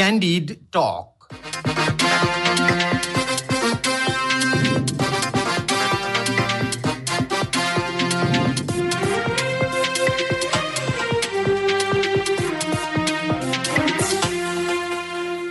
Candid Talk.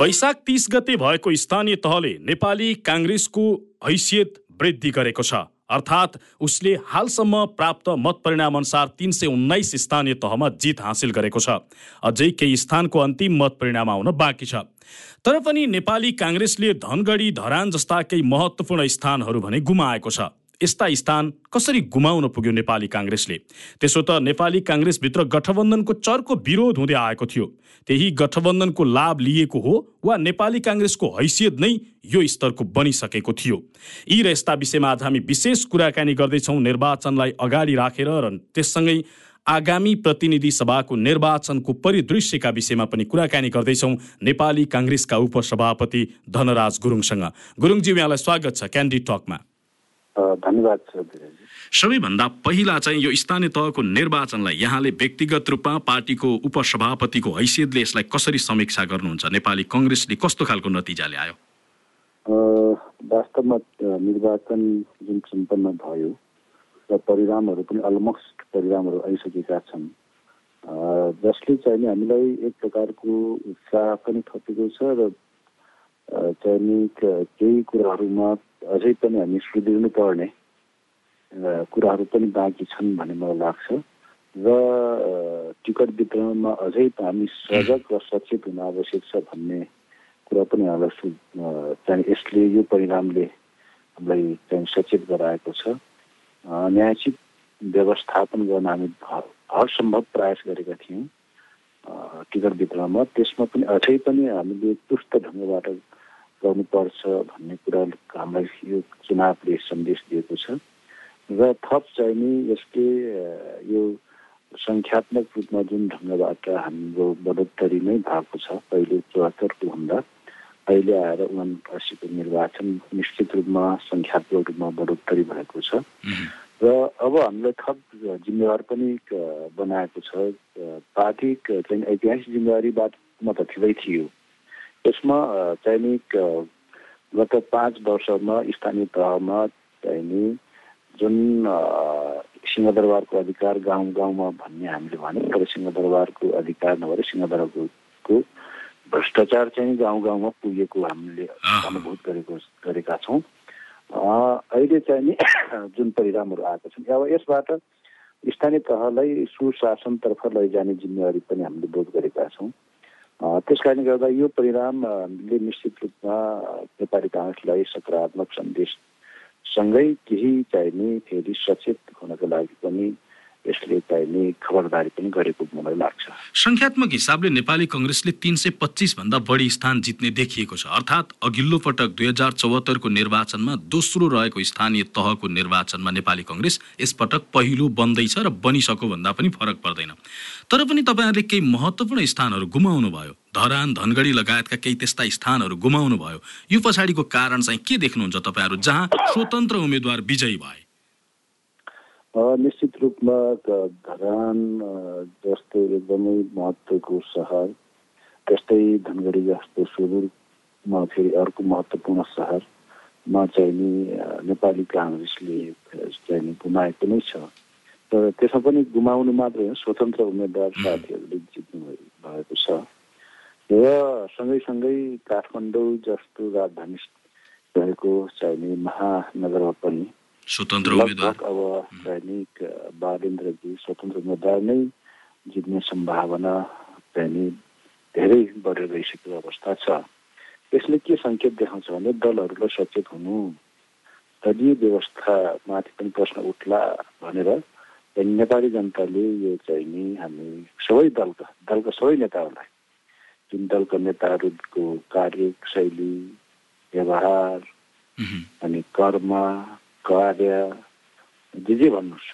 वैशाख तिस गते भएको स्थानीय तहले नेपाली काङ्ग्रेसको हैसियत वृद्धि गरेको छ। अर्थात् उसले हालसम्म प्राप्त मत परिणाम अनुसार तिन सय उन्नाइस स्थानीय तहमा जित हासिल गरेको छ। अझै केही स्थानको अन्तिम मत परिणाम आउन बाँकी छ। तर पनि नेपाली काङ्ग्रेसले धनगढी धरान जस्ता केही महत्त्वपूर्ण स्थानहरू भने गुमाएको छ। यस्ता स्थान कसरी गुमाउन पुग्यो नेपाली काङ्ग्रेसले? त्यसो त नेपाली काङ्ग्रेसभित्र गठबन्धनको चर्को विरोध हुँदै आएको थियो। त्यही गठबन्धनको लाभ लिएको हो वा नेपाली काङ्ग्रेसको हैसियत नै यो स्तरको बनिसकेको थियो। यी र यस्ता विषयमा आज हामी विशेष कुराकानी गर्दैछौँ निर्वाचनलाई अगाडि राखेर र त्यससँगै आगामी प्रतिनिधि सभाको निर्वाचनको परिदृश्यका विषयमा पनि कुराकानी गर्दैछौँ नेपाली काङ्ग्रेसका उपसभापति धनराज गुरुङसँग। गुरुङज्यू यहाँलाई स्वागत छ क्यान्डी टकमा। धन्यवाद सबैभन्दा पहिला चाहिँ यो स्थानीय तहको निर्वाचनलाई यहाँले व्यक्तिगत रूपमा पार्टीको उपसभापतिको हैसियतले यसलाई कसरी समीक्षा गर्नुहुन्छ? नेपाली कङ्ग्रेसले कस्तो खालको नतिजा ल्यायो वास्तवमा निर्वाचन जुन सम्पन्न भयो र परिणामहरू पनि अलमोस्ट परिणामहरू आइसकेका छन् जसले चाहिँ हामीलाई एक प्रकारको उत्साह पनि थपेको छ र चाहिँ केही कुराहरूमा अझै पनि हामी सुध्रिनु पर्ने कुराहरू पनि बाँकी छन् भन्ने मलाई लाग्छ। र टिकट वितरणमा अझै हामी सजग र सचेत हुन आवश्यक छ भन्ने कुरा पनि हामीलाई चाहिँ यसले यो परिणामले हामीलाई चाहिँ सचेत गराएको छ। न्यायिक व्यवस्थापन गर्न हामी हरसम्भव प्रयास गरेका थियौँ टिकट वितरणमा। त्यसमा पनि अझै पनि हामीले चुस्त ढङ्गबाट गर्नुपर्छ भन्ने कुरा हामीलाई यो चुनावले सन्देश दिएको छ। र थप चाहिँ नि यसले यो सङ्ख्यात्मक रूपमा जुन ढङ्गबाट हाम्रो बढोत्तरी नै भएको छ पहिले चौहत्तरको भन्दा अहिले आएर उनासीको निर्वाचन निश्चित रूपमा सङ्ख्यात्मक रूपमा बढोत्तरी भएको छ। र अब हामीलाई थप जिम्मेवार पनि बनाएको छ। पार्टी चाहिँ ऐतिहासिक जिम्मेवारीबाट म त थिँदै थियो। यसमा चाहिँ गत पाँच वर्षमा स्थानीय तहमा चाहिँ जुन सिंहदरबारको अधिकार गाउँ गाउँमा भन्ने हामीले भन्यौँ तर सिंहदरबारको अधिकार नभएर सिंहदरबारको भ्रष्टाचार चाहिँ गाउँ गाउँमा पुगेको हामीले अनुभूत गरेको गरेका छौँ। अहिले चाहिँ नि जुन परिणामहरू आएका छन् अब यसबाट स्थानीय तहलाई सुशासनतर्फ लैजाने जिम्मेवारी पनि हामीले बोध गरेका छौँ। त्यस कारणले गर्दा यो परिणामले निश्चित रूपमा नेपाली काङ्ग्रेसलाई सकारात्मक सन्देश सँगै केही चाहिने फेरि सचेत हुनको लागि पनि यसले चाहिने खबरदारी पनि गरेको मलाई लाग्छ। सङ्ख्यात्मक हिसाबले नेपाली कङ्ग्रेसले तिन सय पच्चिस भन्दा बढी स्थान जित्ने देखिएको छ। अर्थात् अघिल्लो पटक दुई हजार चौहत्तरको निर्वाचनमा दोस्रो रहेको स्थानीय तहको निर्वाचनमा नेपाली कङ्ग्रेस यसपटक पहिलो बन्दैछ र बनिसक्यो भन्दा पनि फरक पर्दैन। तर पनि तपाईँहरूले केही महत्त्वपूर्ण स्थानहरू गुमाउनु भयो धरान धनगढी लगायतका केही त्यस्ता स्थानहरू गुमाउनु भयो यो पछाडिको कारण चाहिँ के देख्नुहुन्छ तपाईँहरू जहाँ स्वतन्त्र उम्मेद्वार विजयी भए? निश्चित रूपमा धरान जस्तो एकदमै महत्त्वको सहर त्यस्तै धनगढी जस्तो सुदूरमा फेरि अर्को महत्त्वपूर्ण सहरमा चाहिँ नि नेपाली काङ्ग्रेसले चाहिँ नि गुमाएको नै छ। तर त्यसमा पनि गुमाउनु मात्रै हो स्वतन्त्र उम्मेद्वार साथीहरूले जित्नु भएको छ। र सँगैसँगै काठमाडौँ जस्तो राजधानी रहेको चाहिने महानगरमा पनि स्वतन्त्र अब दैनिक बालेन्द्रजी स्वतन्त्र उम्मेद्वार नै जित्ने सम्भावना चाहिँ धेरै बढेर गइसकेको अवस्था छ। यसले के सङ्केत देखाउँछ भने दलहरूलाई सचेत हुनु। दलीय व्यवस्थामाथि पनि प्रश्न उठ्ला भनेर नेपाली जनताले यो चाहिँ नि हामी सबै दलका दलका सबै नेताहरूलाई जुन दलका नेताहरूको कार्य शैली व्यवहार अनि कर्म कार्य जे जे भन्नुहोस्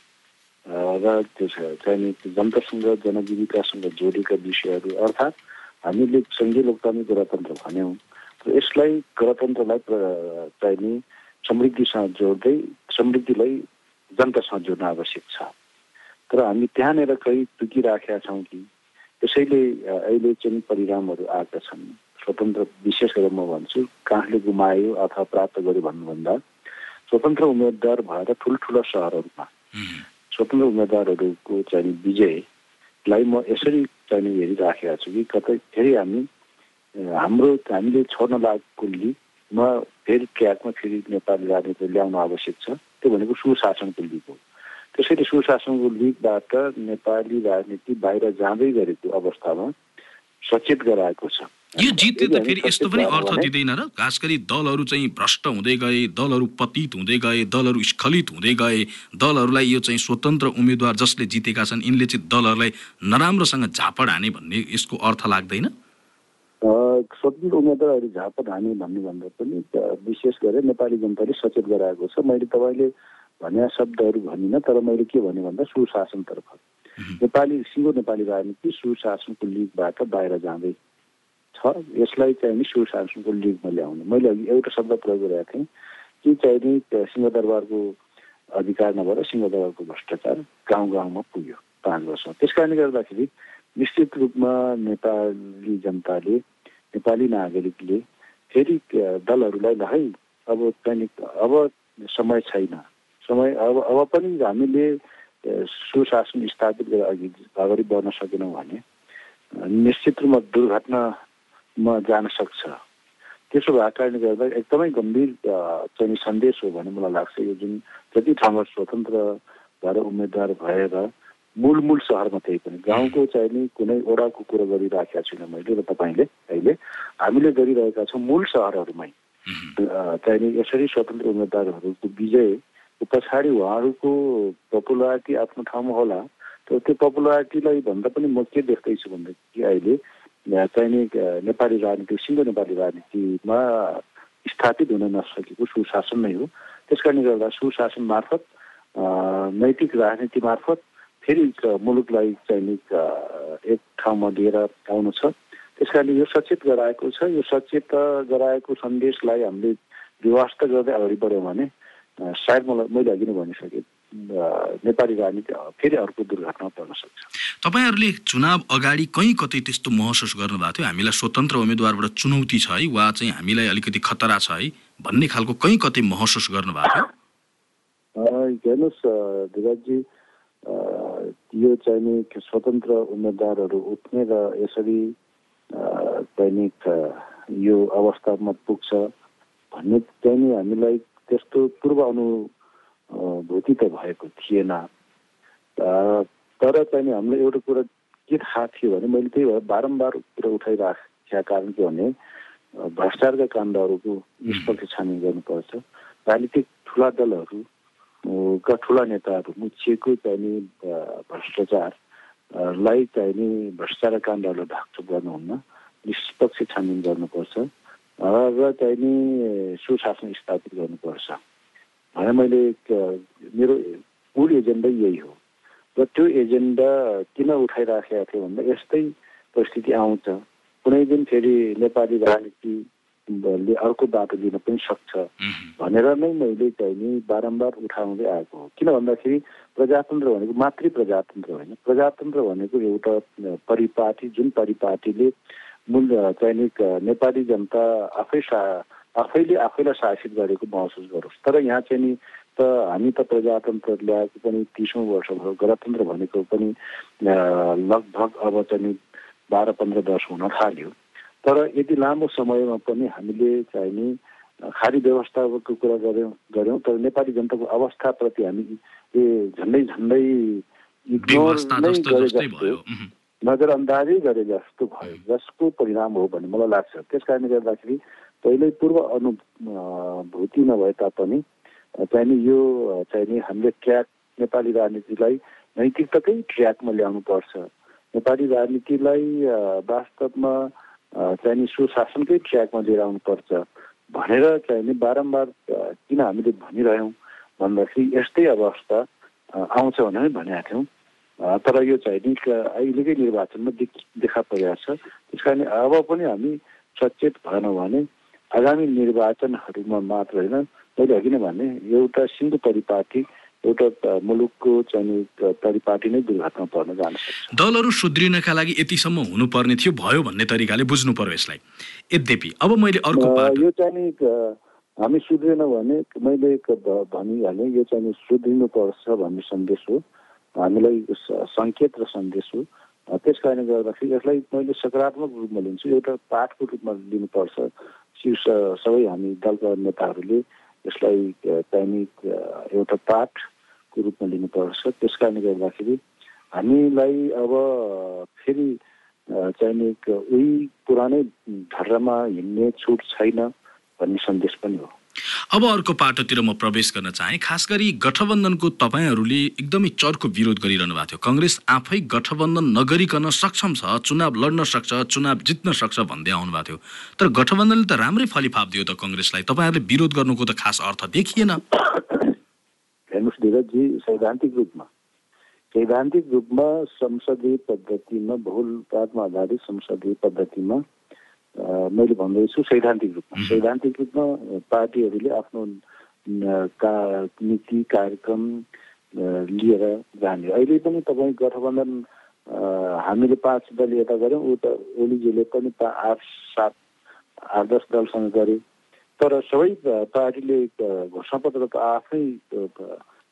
र त्यो चाहिँ नि जनतासँग जनजीविकासँग जोडिएका विषयहरू अर्थात् हामीले सङ्घीय लोकतान्त्रिक गणतन्त्र भन्यौँ र यसलाई गणतन्त्रलाई चाहिँ नि समृद्धिसँग जोड्दै समृद्धिलाई जनतासँग जोड्न आवश्यक छ तर हामी त्यहाँनिर कहीँ टुकिराखेका छौँ कि त्यसैले अहिले चाहिँ परिणामहरू आएका छन् स्वतन्त्र विशेष गरेर म भन्छु कहाँले गुमायो अथवा प्राप्त गर्यो भन्नुभन्दा स्वतन्त्र उम्मेद्वार भएर ठुल्ठुला सहरहरूमा स्वतन्त्र उम्मेद्वारहरूको चाहिँ विजयलाई म यसरी चाहिँ हेरिराखेका छु कि कतै फेरि हामी हाम्रो हामीले छोड्न लागेको लिगमा फेरि ट्र्याकमा फेरि नेपाली राजनीति ल्याउन आवश्यक छ। त्यो भनेको सुशासनको लिग हो। त्यसैले सुशासनको लिगबाट नेपाली राजनीति बाहिर जाँदै गरेको अवस्थामा सचेत गराएको छ। यो जितले त फेरि यस्तो पनि अर्थ दिँदैन र। खास गरी दलहरू चाहिँ भ्रष्ट हुँदै गए दलहरू पतित हुँदै गए दलहरू स्खलित हुँदै गए दलहरूलाई यो चाहिँ स्वतन्त्र उम्मेद्वार जसले जितेका छन् यिनले चाहिँ दलहरूलाई नराम्रोसँग झापड हाने भन्ने यसको अर्थ लाग्दैन? स्वतन्त्र उम्मेद्वारहरू झापड हाने भन्नुभन्दा पनि विशेष गरेर नेपाली जनताले सचेत गराएको छ। मैले तपाईँले भन्ने शब्दहरू भनिनँ तर मैले के भने भन्दा सुशासनतर्फ। नेपाली सिङ्गो नेपाली राजनीति सुशासनको लिगबाट बाहिर जाँदै छ। यसलाई चाहिँ नि सुशासनको लिगमा ल्याउने मैले अघि एउटा शब्द प्रयोग गरेको थिएँ कि चाहिँ नि सिंहदरबारको अधिकार नभएर सिंहदरबारको भ्रष्टाचार गाउँ गाउँमा पुग्यो पाँच वर्ष। त्यस कारणले गर्दाखेरि निश्चित रूपमा नेपाली जनताले नेपाली नागरिकले फेरि दलहरूलाई है अब चाहिँ अब समय छैन। समय अब अब पनि हामीले सुशासन स्थापित गरेर अघि अगाडि बढ्न सकेनौँ भने निश्चित रूपमा दुर्घटनामा जान सक्छ। त्यसो भएको कारणले गर्दा एकदमै गम्भीर चाहिँ सन्देश हो भन्ने मलाई लाग्छ। यो जुन जति ठाउँमा स्वतन्त्र भएर उम्मेद्वार भएर मूल मूल सहरमा त्यही पनि गाउँको चाहिँ नि कुनै ओडाको कुरो गरिराखेका छुइनँ मैले र तपाईँले अहिले। हामीले गरिरहेका छौँ मूल सहरहरूमै। चाहिँ नि यसरी स्वतन्त्र उम्मेद्वारहरूको विजय पछाडि उहाँहरूको पपुलारिटी आफ्नो ठाउँमा होला। तर त्यो पपुलारिटीलाई भन्दा पनि म के देख्दैछु भनेदेखि अहिले चाहिने नेपाली राजनीति सिङ्गो नेपाली राजनीतिमा स्थापित हुन नसकेको सुशासन नै हो त्यस कारणले गर्दा सुशासन मार्फत नैतिक राजनीति मार्फत फेरि मुलुकलाई चाहिँ एक ठाउँमा लिएर आउनु छ त्यस कारणले यो सचेत गराएको छ यो सचेत गराएको सन्देशलाई हामीले विवास्त गर्दै अगाडि बढ्यौँ भने सायद मलाई मैले अघि नै भनिसकेँ नेपाली राजनीति फेरि अर्को दुर्घटना पर्न सक्छ। तपाईँहरूले चुनाव अगाडि कहीँ कतै त्यस्तो महसुस गर्नुभएको थियो? हामीलाई स्वतन्त्र उम्मेद्वारबाट चुनौती छ है वा चाहिँ हामीलाई अलिकति खतरा छ है भन्ने खालको कहीँ कतै महसुस गर्नुभएको थियो? हेर्नुहोस् धिराजजी यो चाहिँ स्वतन्त्र उम्मेद्वारहरू उठ्ने र यसरी दैनिक यो अवस्थामा पुग्छ भन्ने चाहिँ हामीलाई त्यस्तो पूर्व अनुभूति त भएको थिएन। तर चाहिँ हामीलाई एउटा कुरा के थाहा थियो भने मैले त्यही भएर बारम्बार कुरा उठाइराखेका कारण के भने भ्रष्टाचारका काण्डहरूको निष्पक्ष छानबिन गर्नुपर्छ। राजनीतिक ठुला दलहरूका ठुला नेताहरू मुछिएको चाहिने भ्रष्टाचारलाई चाहिने भ्रष्टाचार काण्डहरूलाई ढाकछोप गर्नुहुन्न निष्पक्ष छानबिन गर्नुपर्छ र चाहिँ नि सुशासन स्थापित गर्नुपर्छ। भने मैले मेरो मूल एजेन्डा यही हो। र त्यो एजेन्डा किन उठाइराखेका थिएँ भन्दा यस्तै परिस्थिति आउँछ। कुनै दिन फेरि नेपाली राजनीतिले अर्को बाटो दिन पनि सक्छ भनेर नै मैले चाहिँ नि बारम्बार उठाउँदै आएको हो। किन भन्दाखेरि प्रजातन्त्र भनेको मातृ प्रजातन्त्र होइन। प्रजातन्त्र भनेको एउटा परिपाटी जुन परिपाटीले मूल चाहिँ नेपाली जनता आफै सा आफैले आफैलाई शासित गरेको महसुस गरोस्। तर यहाँ चाहिँ नि त हामी त प्रजातन्त्र ल्याएको पनि तिसौँ वर्ष भयो गणतन्त्र भनेको पनि लगभग अब चाहिँ बाह्र पन्ध्र वर्ष हुन थाल्यो। तर यति लामो समयमा पनि हामीले चाहिँ नि खाली व्यवस्थाको कुरा गऱ्यौँ गऱ्यौँ तर नेपाली जनताको अवस्थाप्रति हामी झन्डै झन्डै इग्नोर नै गरे जस्तो नजरअन्दाजै गरे जस्तो भयो जसको परिणाम हो भन्ने मलाई लाग्छ। त्यस कारणले गर्दाखेरि पहिल्यै पूर्व अनुभूति नभए तापनि चाहिँ यो चाहिँ नि हामीले ट्र्याक नेपाली राजनीतिलाई नैतिकताकै ट्र्याकमा ल्याउनु पर्छ। नेपाली राजनीतिलाई वास्तवमा चाहिँ सुशासनकै ट्र्याकमा लिएर आउनुपर्छ भनेर चाहिँ बारम्बार किन हामीले भनिरह्यौँ भन्दाखेरि यस्तै अवस्था आउँछ भनेर भनेका थियौँ। तर यो चाहिँ नि अहिलेकै निर्वाचनमा देखा परिरहेको छ। त्यस कारण अब पनि हामी सचेत भएनौँ भने आगामी निर्वाचनहरूमा मात्र होइन मैले अघि नै भने एउटा सिङ्गो परिपाटी एउटा मुलुकको चाहिँ परिपाटी नै दुर्घटना पर्न जान सक्छ। दलहरू सुध्रिनका लागि यतिसम्म हुनुपर्ने थियो भयो भन्ने तरिकाले बुझ्नु पर्यो यसलाई। यद्यपि अब मैले अर्को यो चाहिँ हामी सुध्रेनौँ भने मैले भनिहालेँ यो चाहिँ सुध्रिनुपर्छ भन्ने सन्देश हो। हामीलाई सङ्केत र सन्देश हो। त्यस कारणले गर्दाखेरि यसलाई मैले सकारात्मक रूपमा लिन्छु एउटा पाठको रूपमा लिनुपर्छ। शीर्ष सबै हामी दलका नेताहरूले यसलाई चाहिने एउटा पाठको रूपमा लिनुपर्छ। त्यस कारणले गर्दाखेरि हामीलाई अब फेरि चाहिने उही पुरानै ढर्रामा हिँड्ने छुट छैन भन्ने सन्देश पनि हो। अब अर्को पाटोतिर म प्रवेश गर्न चाहेँ। खास गरी गठबन्धनको तपाईँहरूले एकदमै चर्को विरोध गरिरहनु भएको थियो। कङ्ग्रेस आफै गठबन्धन नगरिकन सक्षम छ चुनाव लड्न सक्छ चुनाव जित्न सक्छ भन्दै आउनु भएको थियो। तर गठबन्धनले त राम्रै फलिफाप दियो त कङ्ग्रेसलाई। तपाईँहरूले विरोध गर्नुको त खास अर्थ देखिएन। हेर्नुहोस् धीरजी सैद्धान्तिक रूपमा। सैद्धान्तिक रूपमा संसदीय पद्धतिमा बहुलवादमा आधारित संसदीय पद्धतिमा मैले भन्दैछु सैद्धान्तिक रूपमा। सैद्धान्तिक रूपमा पार्टीहरूले आफ्नो का नीति कार्यक्रम लिएर जाने। अहिले पनि तपाईँ गठबन्धन हामीले पाँच दल यता गऱ्यौँ उता ओलीजीले पनि आठ सात आठ दस दलसँग गरे। तर सबै पार्टीले घोषणापत्र त आफै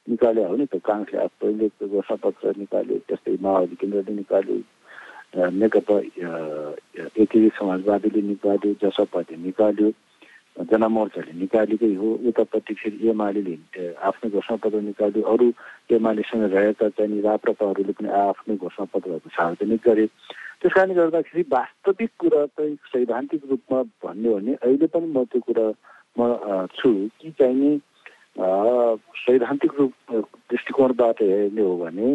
निकाले हो नि त। काङ्ग्रेसले पहिले घोषणापत्र निकाल्यो त्यस्तै माओवादी केन्द्रले निकाल्यो नेकपा एकीकृत समाजवादीले निकाल्यो जसपाले निकाल्यो जनमोर्चाले निकालेकै हो उतापट्टि फेरि एमाले आफ्नै घोषणापत्र निकाल्यो अरू एमालेसँग रहेका चाहिँ राप्रपाहरूले पनि आफ्नै घोषणापत्रहरू सार्वजनिक गरे त्यस कारणले गर्दाखेरि वास्तविक कुरा चाहिँ सैद्धान्तिक रूपमा भन्यो भने अहिले पनि म त्यो कुरा म छु कि चाहिने सैद्धान्तिक रूप दृष्टिकोणबाट हेर्ने हो भने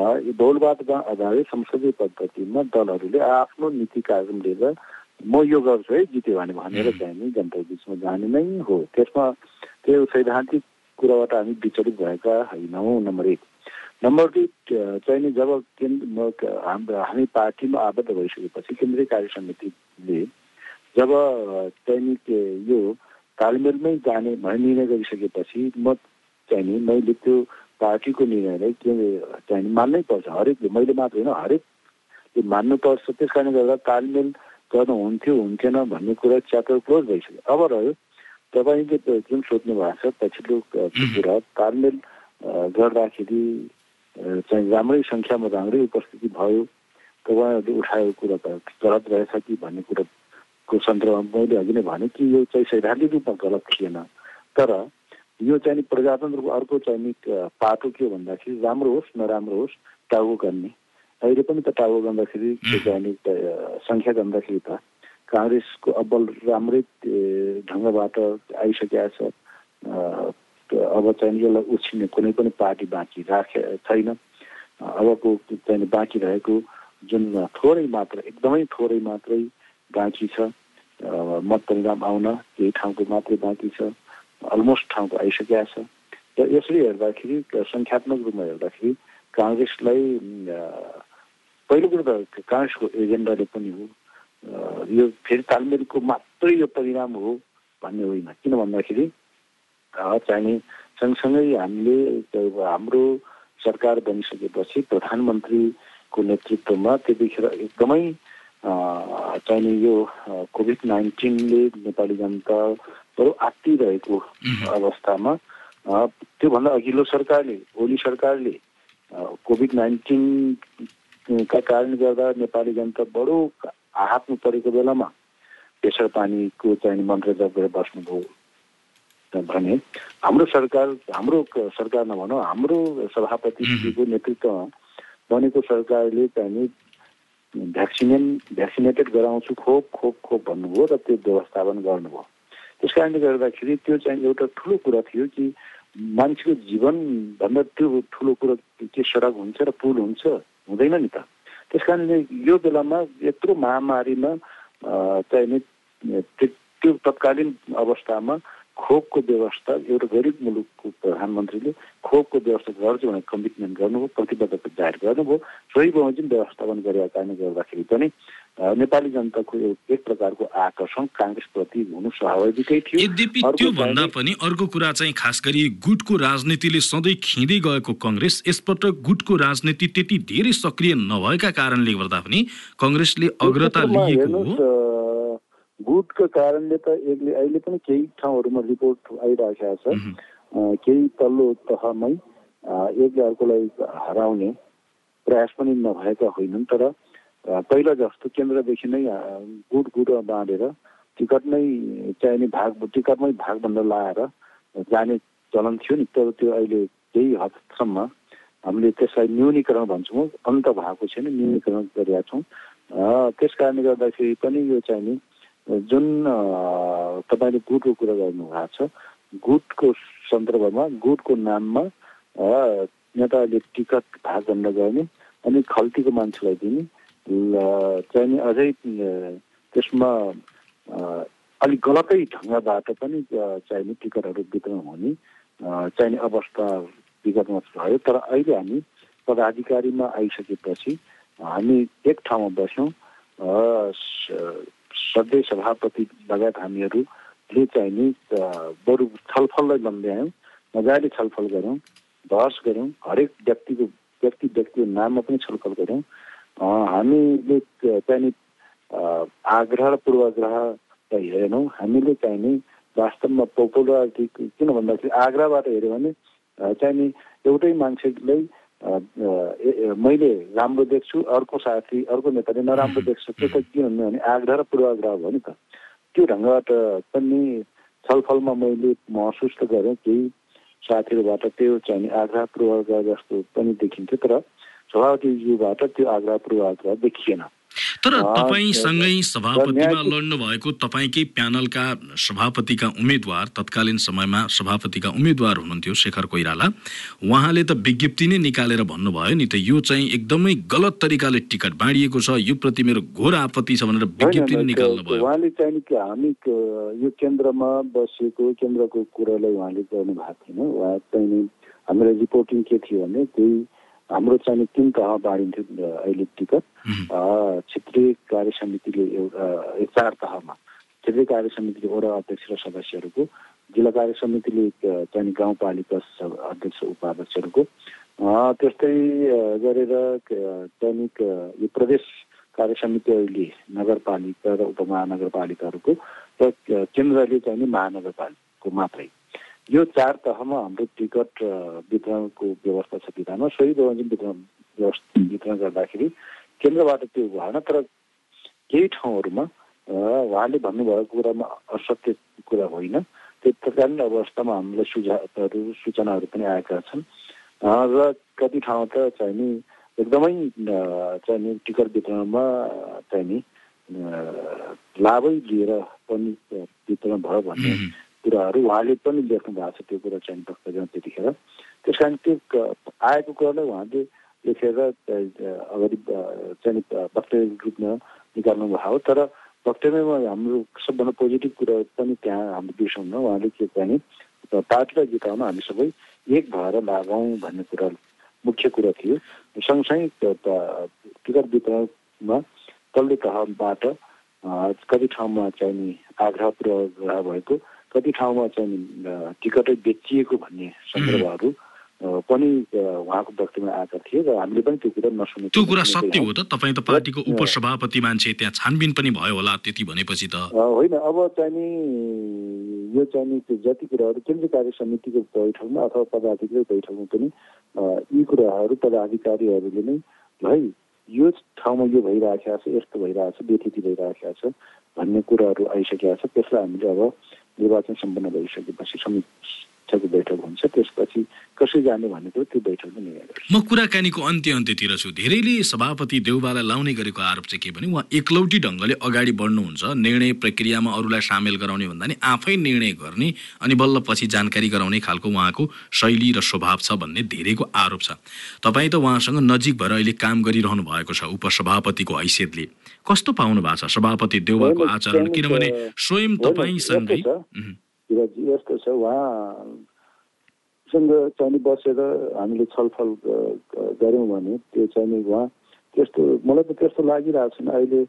बहुलवादमा आधारित संसदीय पद्धतिमा दलहरूले आफ्नो नीति कार्यक्रम लिएर म यो गर्छु है जित्यो भने भनेर चाहिँ नि जनता बिचमा जाने नै हो त्यसमा त्यो सैद्धान्तिक कुराबाट हामी विचलित भएका होइनौँ नम्बर एक नम्बर दुई चाहिँ नि जब केन्द्र हामी पार्टीमा आबद्ध भइसकेपछि केन्द्रीय कार्य समितिले जब चाहिँ यो तालमेलमै जाने भन्ने निर्णय गरिसकेपछि म चाहिँ नि मैले त्यो पार्टीको निर्णयलाई के चाहिँ मान्नै पर्छ। हरेकले मैले मात्र होइन हरेकले मान्नुपर्छ। त्यस कारणले गर्दा तालमेल गर्नु हुन्थ्यो हुन्थेन भन्ने कुरा च्याप्टर क्लोज भइसक्यो। अब रह्यो तपाईँले जुन सोध्नु भएको छ पछिल्लो कुरा तालमेल गर्दाखेरि चाहिँ राम्रै सङ्ख्यामा राम्रै उपस्थिति भयो। तपाईँहरूले उठाएको कुरा त गलत रहेछ कि भन्ने कुराको सन्दर्भमा मैले अघि नै भने कि यो चाहिँ सैद्धान्तिक रूपमा गलत थिएन। तर यो चाहिँ प्रजातन्त्रको अर्को चाहिँ पाटो के हो भन्दाखेरि राम्रो होस् नराम्रो होस् टाउको गर्ने। अहिले पनि त टाउको गर्दाखेरि चाहिँ सङ्ख्या गर्दाखेरि त काङ्ग्रेसको अब्बल राम्रै ढङ्गबाट आइसकेका छ। अब चाहिँ यसलाई उछिने कुनै पनि पार्टी बाँकी राखे छैन। अबको चाहिँ बाँकी रहेको जुन थोरै मात्र एकदमै थोरै मात्रै बाँकी छ। मत परिणाम आउन केही ठाउँको मात्रै बाँकी छ। अलमोस्ट ठाउँको आइसकेका छ र यसरी हेर्दाखेरि सङ्ख्यात्मक रूपमा हेर्दाखेरि काङ्ग्रेसलाई पहिलो कुरो त काङ्ग्रेसको एजेन्डाले पनि हो। यो फेरि तालमेलको मात्रै यो परिणाम हो भन्ने होइन। किन भन्दाखेरि चाहिने सँगसँगै हामीले हाम्रो सरकार बनिसकेपछि प्रधानमन्त्रीको नेतृत्वमा त्यतिखेर एकदमै चाहिने यो कोभिड नाइन्टिनले नेपाली जनता आत्तिरहेको अवस्थामा त्योभन्दा अघिल्लो सरकारले ओली सरकारले कोभिड नाइन्टिनका कारणले गर्दा नेपाली जनता बडो हातमा परेको बेलामा प्रेसर पानीको चाहिँ मन्त्र जप गरेर बस्नुभयो। भने हाम्रो सरकार हाम्रो सरकार नभनौँ हाम्रो सभापतिको नेतृत्वमा बनेको सरकारले चाहिँ भ्याक्सिनेन भ्याक्सिनेटेड गराउँछु खोप खोप खोप भन्नुभयो र त्यो व्यवस्थापन गर्नुभयो। त्यस कारणले गर्दाखेरि त्यो चाहिँ एउटा ठुलो कुरा थियो कि मान्छेको जीवनभन्दा त्यो ठुलो कुरो के सडक हुन्छ र पुल हुन्छ हुँदैन नि त त्यस कारणले यो बेलामा यत्रो महामारीमा चाहिने त्यो तत्कालीन अवस्थामा खोपको व्यवस्था एउटा गरिब मुलुकको प्रधानमन्त्रीले खोपको व्यवस्था गर्छु भनेर कमिटमेन्ट गर्नुभयो प्रतिबद्धता जाहेर गर्नुभयो सोही बमोजिम व्यवस्थापन गरेका कारणले गर्दाखेरि पनि नेपाली जनताको एक प्रकारको आकर्षण काङ्ग्रेसप्रति हुनु स्वाभाविकै थियो यद्यपि त्योभन्दा पनि अर्को कुरा चाहिँ खास गरी गुटको राजनीतिले सधैँ खिँदै गएको कङ्ग्रेस यसपटक गुटको राजनीति त्यति धेरै सक्रिय नभएका कारणले गर्दा पनि कङ्ग्रेसले अग्रता लिएको हो गुटको कारणले त एकले अहिले पनि केही ठाउँहरूमा रिपोर्ट आइरहेको छ। केही तल्लो तहमै एकले अर्कोलाई हराउने प्रयास पनि नभएका होइनन् तर पहिला जस्तो केन्द्रदेखि नै गुट गुट बाँडेर टिकट नै चाहिने भाग टिकटमै भागभन्दा लाएर जाने चलन थियो नि तर त्यो अहिले केही हदसम्म हामीले त्यसलाई न्यूनीकरण भन्छौँ अन्त भएको छैन न्यूनीकरण गरेका छौँ। त्यस कारणले गर्दाखेरि पनि यो चाहिने जुन तपाईँले गुटको कुरा गर्नुभएको छ गुटको सन्दर्भमा गुटको नाममा नेताले टिकट भाग गर्न गर्ने अनि खल्तीको मान्छेलाई दिने चाहिँ अझै त्यसमा अलिक गलतै ढङ्गबाट पनि चाहिने टिकटहरू वितरण हुने चाहिने अवस्था विगतमा भयो। तर अहिले हामी पदाधिकारीमा आइसकेपछि हामी एक ठाउँमा बस्यौँ सधैँ सभापति लगायत हामीहरूले चाहिने बरु छलफललाई लम्ब्यायौँ मजाले छलफल गऱ्यौँ बहस गऱ्यौँ हरेक व्यक्तिको व्यक्ति व्यक्तिको नाममा पनि छलफल गऱ्यौँ हामीले चाहिने आग्रह र पूर्वाग्रह त हेरेनौँ हामीले चाहिने वास्तवमा पोपुलरिटी किन भन्दाखेरि आग्रहबाट हेऱ्यो भने चाहिने एउटै मान्छेलाई मैले राम्रो देख्छु अर्को साथी अर्को नेताले नराम्रो देख्छ त्यो त के हुनु भने आग्रह र पूर्वाग्रह भयो नि त। त्यो ढङ्गबाट पनि छलफलमा मैले महसुस त गरेँ केही साथीहरूबाट त्यो चाहिँ आग्रह पूर्वाग्रह जस्तो पनि देखिन्थ्यो तर सभापतिज्यूबाट त्यो आग्रह पूर्वाग्रह देखिएन। तर तपाईँसँगै सभापतिमा लड्नु भएको तपाईँकै प्यानलका सभापतिका उम्मेद्वार तत्कालीन समयमा सभापतिका उम्मेद्वार हुनुहुन्थ्यो शेखर कोइराला। उहाँले त विज्ञप्ति नै निकालेर भन्नुभयो नि त यो चाहिँ एकदमै गलत तरिकाले टिकट बाँडिएको छ यो प्रति मेरो घोर आपत्ति छ भनेर विज्ञप्ति नै निकाल्नु भयो उहाँले चाहिँ हामी यो केन्द्रमा बसेको केन्द्रको कुरालाई उहाँले गर्नु भएको थिएन। उहाँ चाहिँ हाम्रो रिपोर्टिङ के थियो भने त्यही हाम्रो चाहिँ तिन तह बाँडिन्थ्यो अहिले टिकट। क्षेत्रीय कार्य समितिले एउटा चार तहमा क्षेत्रीय कार्य समितिले वडा अध्यक्ष र सदस्यहरूको जिल्ला कार्य समितिले चाहिँ गाउँपालिका अध्यक्ष उपाध्यक्षहरूको त्यस्तै गरेर दैनिक यो प्रदेश कार्य समितिहरूले नगरपालिका र उपमहानगरपालिकाहरूको र केन्द्रले चाहिँ महानगरपालिकाको मात्रै। यो चार तहमा हाम्रो टिकट वितरणको व्यवस्था छ विधानमा। सोही बमोजिम वितरण व्यवस्था वितरण गर्दाखेरि केन्द्रबाट त्यो भएन तर केही ठाउँहरूमा उहाँले भन्नुभएको कुरामा असत्य कुरा होइन। त्यो तत्कालीन अवस्थामा हामीलाई सुझावहरू सूचनाहरू पनि आएका छन्। र कति ठाउँ त चाहिने एकदमै चाहिने टिकट वितरणमा चाहिने लाभै लिएर पनि वितरण भयो भन्ने कुराहरू उहाँले पनि लेख्नु भएको छ त्यो कुरा चाहिँ वक्तव्यमा त्यतिखेर त्यस कारण त्यो आएको कुरालाई उहाँले लेखेर अगाडि चाहिँ वक्तव्य रूपमा निकाल्नु भएको तर वक्तव्यमा हाम्रो सबभन्दा पोजिटिभ कुरा पनि त्यहाँ हाम्रो बिर्साउन उहाँले के भने पार्टीलाई जिताउन हामी सबै एक भएर लागौँ भन्ने कुरा मुख्य कुरा थियो। सँगसँगै टिकट वितरणमा तल्लो तहबाट कति ठाउँमा चाहिने आग्रह पुरा भएको कति ठाउँमा चाहिँ टिकटै बेचिएको भन्ने सन्दर्भहरू पनि उहाँको वक्तव्यमा आएका थिए र हामीले पनि त्यो कुरा नसुने त्यो कुरा सत्य हो त? तपाईँ त पार्टीको उपसभापति मान्छे त्यहाँ छानबिन पनि भयो होला त्यति भनेपछि त। होइन अब चाहिँ यो चाहिँ त्यो जति कुराहरू केन्द्रीय कार्य समितिको बैठकमा अथवा पदाधिकारी बैठकमा पनि यी कुराहरू पदाधिकारीहरूले नै है यो ठाउँमा यो भइरहेको छ यस्तो भइरहेको छ व्यतिथि भइरहेको छ भन्ने कुराहरू आइसकेका छ। त्यसलाई हामीले अब निर्वाचन सम्पन्न भइसकेपछि शीर्षको बैठक हुन्छ त्यसपछि कसरी जाने भन्ने कुरो त्यो बैठकमा निर्णय गर्छ। म कुराकानीको अन्त्य अन्त्यतिर छु। धेरैले सभापति देउबालाई लाउने गरेको आरोप चाहिँ के भने उहाँ एकलौटी ढङ्गले अगाडि बढ्नुहुन्छ निर्णय प्रक्रियामा अरूलाई सामेल गराउने भन्दा नि आफै निर्णय गर्ने अनि बल्ल पछि जानकारी गराउने खालको उहाँको शैली र स्वभाव छ भन्ने धेरैको आरोप छ। तपाईँ त उहाँसँग नजिक भएर अहिले काम गरिरहनु भएको छ उपसभापतिको हैसियतले। कस्तो पाउनु भएको छ सभापति देउबाको होइन, आचरण? किनभने स्वयं तपाईँसँगै विराजी यस्तो छ उहाँसँग चाहिँ बसेर हामीले छलफल गऱ्यौँ भने त्यो चाहिँ उहाँ त्यस्तो मलाई त त्यस्तो लागिरहेको छैन। अहिले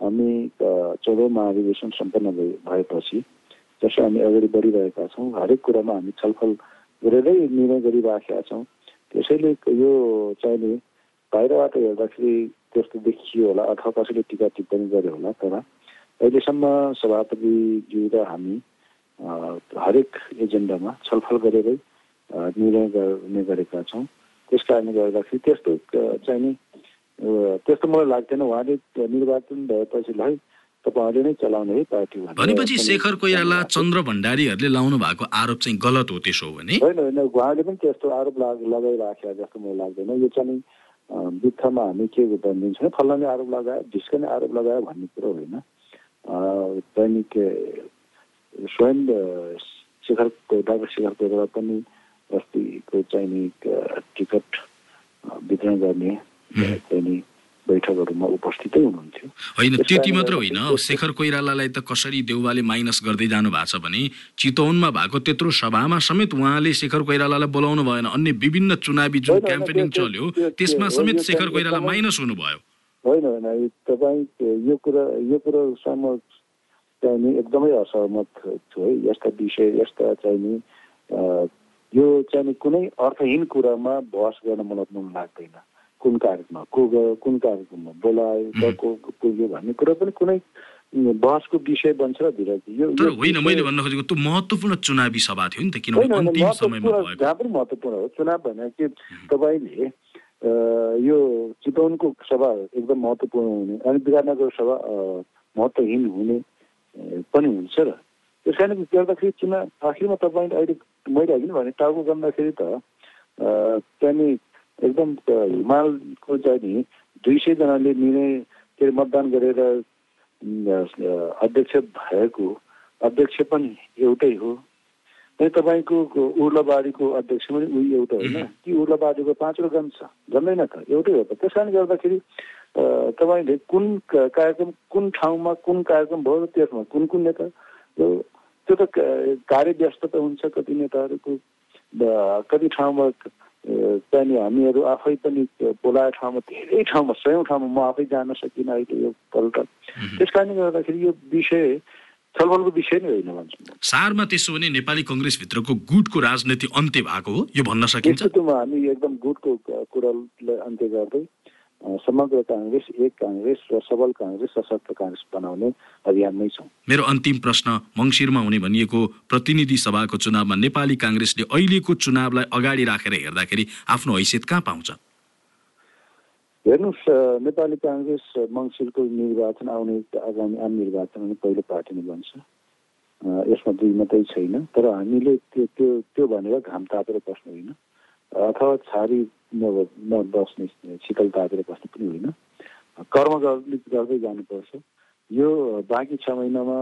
हामी चौधौँ महाधिवेशन सम्पन्न भए भएपछि जसो हामी अगाडि बढिरहेका छौँ हरेक कुरामा हामी छलफल गरेरै निर्णय गरिराखेका छौँ। त्यसैले यो चाहिँ नि बाहिरबाट हेर्दाखेरि त्यस्तो देखियो होला अथवा कसैले टिका टिप्पणी गर्यो होला तर अहिलेसम्म सभापतिज्यू र हामी हरेक एजेन्डामा छलफल गरेरै निर्णय गर्ने गरेका छौँ। त्यस कारणले गर्दाखेरि त्यस्तो चाहिँ नि त्यस्तो मलाई लाग्दैन। उहाँले निर्वाचन भएपछि है तपाईँहरूले नै चलाउने है पार्टी भनेपछि शेखर कोइराला। चन्द्र भण्डारीहरूले लाउनु भएको आरोप चाहिँ गलत हो त्यसो हो भने? होइन होइन उहाँले पनि त्यस्तो आरोप लाग लगाइराखेको जस्तो मलाई लाग्दैन। यो चाहिँ बित्थामा हामी के भनिदिन्छौँ फल्लाने आरोप लगायो ढिस्कने आरोप लगायो भन्ने कुरो होइन। दैनिक स्वयं शेखर डाक्टर शेखर कोइराला पनि अस्तिको चाहिँ नि अ, टिकट वितरण गर्ने अ, चाहिँ नि बैठकहरूमा उपस्थितै हुनुहुन्थ्यो। होइन त्यति मात्र होइन। शेखर कोइरालालाई त कसरी देउवाले माइनस गर्दै जानु भएको छ भने चितवनमा भएको त्यत्रो सभामा समेत उहाँले शेखर कोइरालालाई बोलाउनु भएन। अन्य विभिन्न चुनावी जुन क्याम्पेनिङ चल्यो त्यो- त्यसमा त्यो- समेत शेखर कोइराला माइनस हुनुभयो। होइन होइन तपाईँ यो कुरा यो कुरोसँग चाहिँ नि एकदमै असहमत छु है यस्ता विषय यस्ता चाहिँ नि यो चाहिँ नि कुनै अर्थहीन कुरामा बहस गर्न मलाई मन लाग्दैन कुन कार्यक्रममा को गयो कुन कार्यक्रममा बोलायो. को पुग्यो भन्ने कुरा पनि कुनै बहसको विषय बन्छ र विराजी यो होइन मैले भन्न खोजेको त्यो महत्त्वपूर्ण चुनावी सभा थियो नि त किनभने अन्तिम समयमा जहाँ पनि महत्त्वपूर्ण हो चुनाव भने कि तपाईँले अ, यो चितवनको सभा एकदम महत्त्वपूर्ण हुने अनि विराटनगर सभा महत्त्वहीन हुने। पनि हुन्छ र। त्यस कारणले गर्दाखेरि चुनाव आखिरमा तपाईँले अहिले मैले अघि नै भने टाउको गर्दाखेरि त त्यहाँनिर एकदम हिमालको चाहिँ नि दुई सयजनाले निर्णय के अरे मतदान गरेर अध्यक्ष भएको अध्यक्ष पनि एउटै हो। तपाईँको उर्लाबारीको अध्यक्ष पनि उही एउटा होइन. कि उर्लाबारीको पाँचवटा गन छ गन्दैन त एउटै हो त त्यस कारणले गर्दाखेरि तपाईँले कुन कार्यक्रम कुन ठाउँमा कुन कार्यक्रम भयो त्यसमा कुन कुन नेता त्यो त कार्य व्यस्तता हुन्छ कति नेताहरूको कति ठाउँमा नि हामीहरू आफै पनि बोलाएको ठाउँमा धेरै ठाउँमा सयौँ ठाउँमा म आफै जान सकिनँ अहिले यो पल्ट. त्यस कारणले गर्दाखेरि यो विषय छलफलको विषय नै होइन भन्छु सारमा त्यसो भने नेपाली कङ्ग्रेसभित्रको गुटको राजनीति अन्त्य भएको हो यो भन्न सकिन्छ। हामी एकदम गुटको कुरालाई अन्त्य गर्दै समग्र काङ्ग्रेस एक काङ्ग्रेस र सबल काङ्ग्रेस सशक्त काङ्ग्रेस बनाउने अभियानमै छौँ। मेरो अन्तिम प्रश्न मङ्सिरमा हुने भनिएको प्रतिनिधि सभाको चुनावमा नेपाली काङ्ग्रेसले अहिलेको चुनावलाई अगाडि राखेर हेर्दाखेरि आफ्नो हैसियत कहाँ पाउँछ? हेर्नुहोस् नेपाली काङ्ग्रेस मङ्सिरको निर्वाचन आउने आगामी आम निर्वाचन पहिलो पार्टी नै बन्छ। यसमा दुई मात्रै छैन तर हामीले त्यो त्यो त्यो भनेर घाम तापेर बस्नु होइन। अथवा छारी नब- नबस्ने शीतल तापेर बस्नु पनि होइन। कर्म गर्दै जानुपर्छ। यो बाँकी छ महिनामा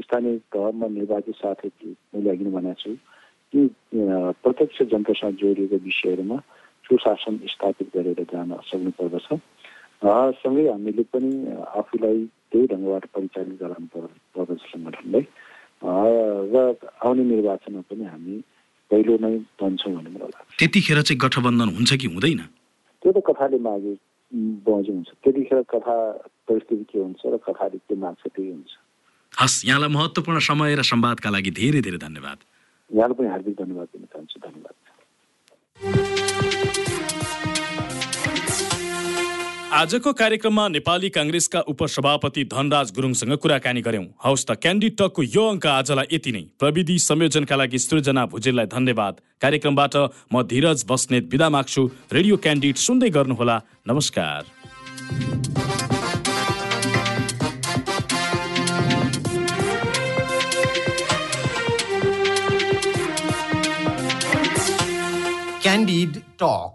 स्थानीय तहमा निर्वाचित साथी मैले अघि नै भनेको छु कि प्रत्यक्ष जनतासँग जोडिएको विषयहरूमा सुशासन स्थापित गरेर जान सक्नु पर्दछ अ, सँगै हामीले पनि आफूलाई त्यही ढङ्गबाट परिचालित गराउनु पर्- पर्दछ सङ्गठनलाई र आउने निर्वाचनमा पनि हामी पहिलो नै बन्छौँ भन्ने मलाई लाग्छ त्यतिखेर चाहिँ गठबन्धन हुन्छ कि हुँदैन? त्यो त कथाले मागे बजो हुन्छ। त्यतिखेर कथा परिस्थिति के हुन्छ र कथाले के माग्छ त्यही हुन्छ। हस् यहाँलाई महत्त्वपूर्ण समय र संवादका लागि धेरै धेरै धन्यवाद। यहाँलाई पनि हार्दिक धन्यवाद दिन चाहन्छु। धन्यवाद। आजको कार्यक्रममा नेपाली काङ्ग्रेसका उपसभापति धनराज गुरुङसँग कुराकानी गर्यौं हौस् त क्यान्डी टकको यो अङ्क आजलाई यति नै। प्रविधि संयोजनका लागि सृजना भुजेललाई धन्यवाद। कार्यक्रमबाट म धीरज बस्नेत विदा माग्छु। रेडियो क्यान्डिड सुन्दै गर्नुहोला। नमस्कार। Candid Talk.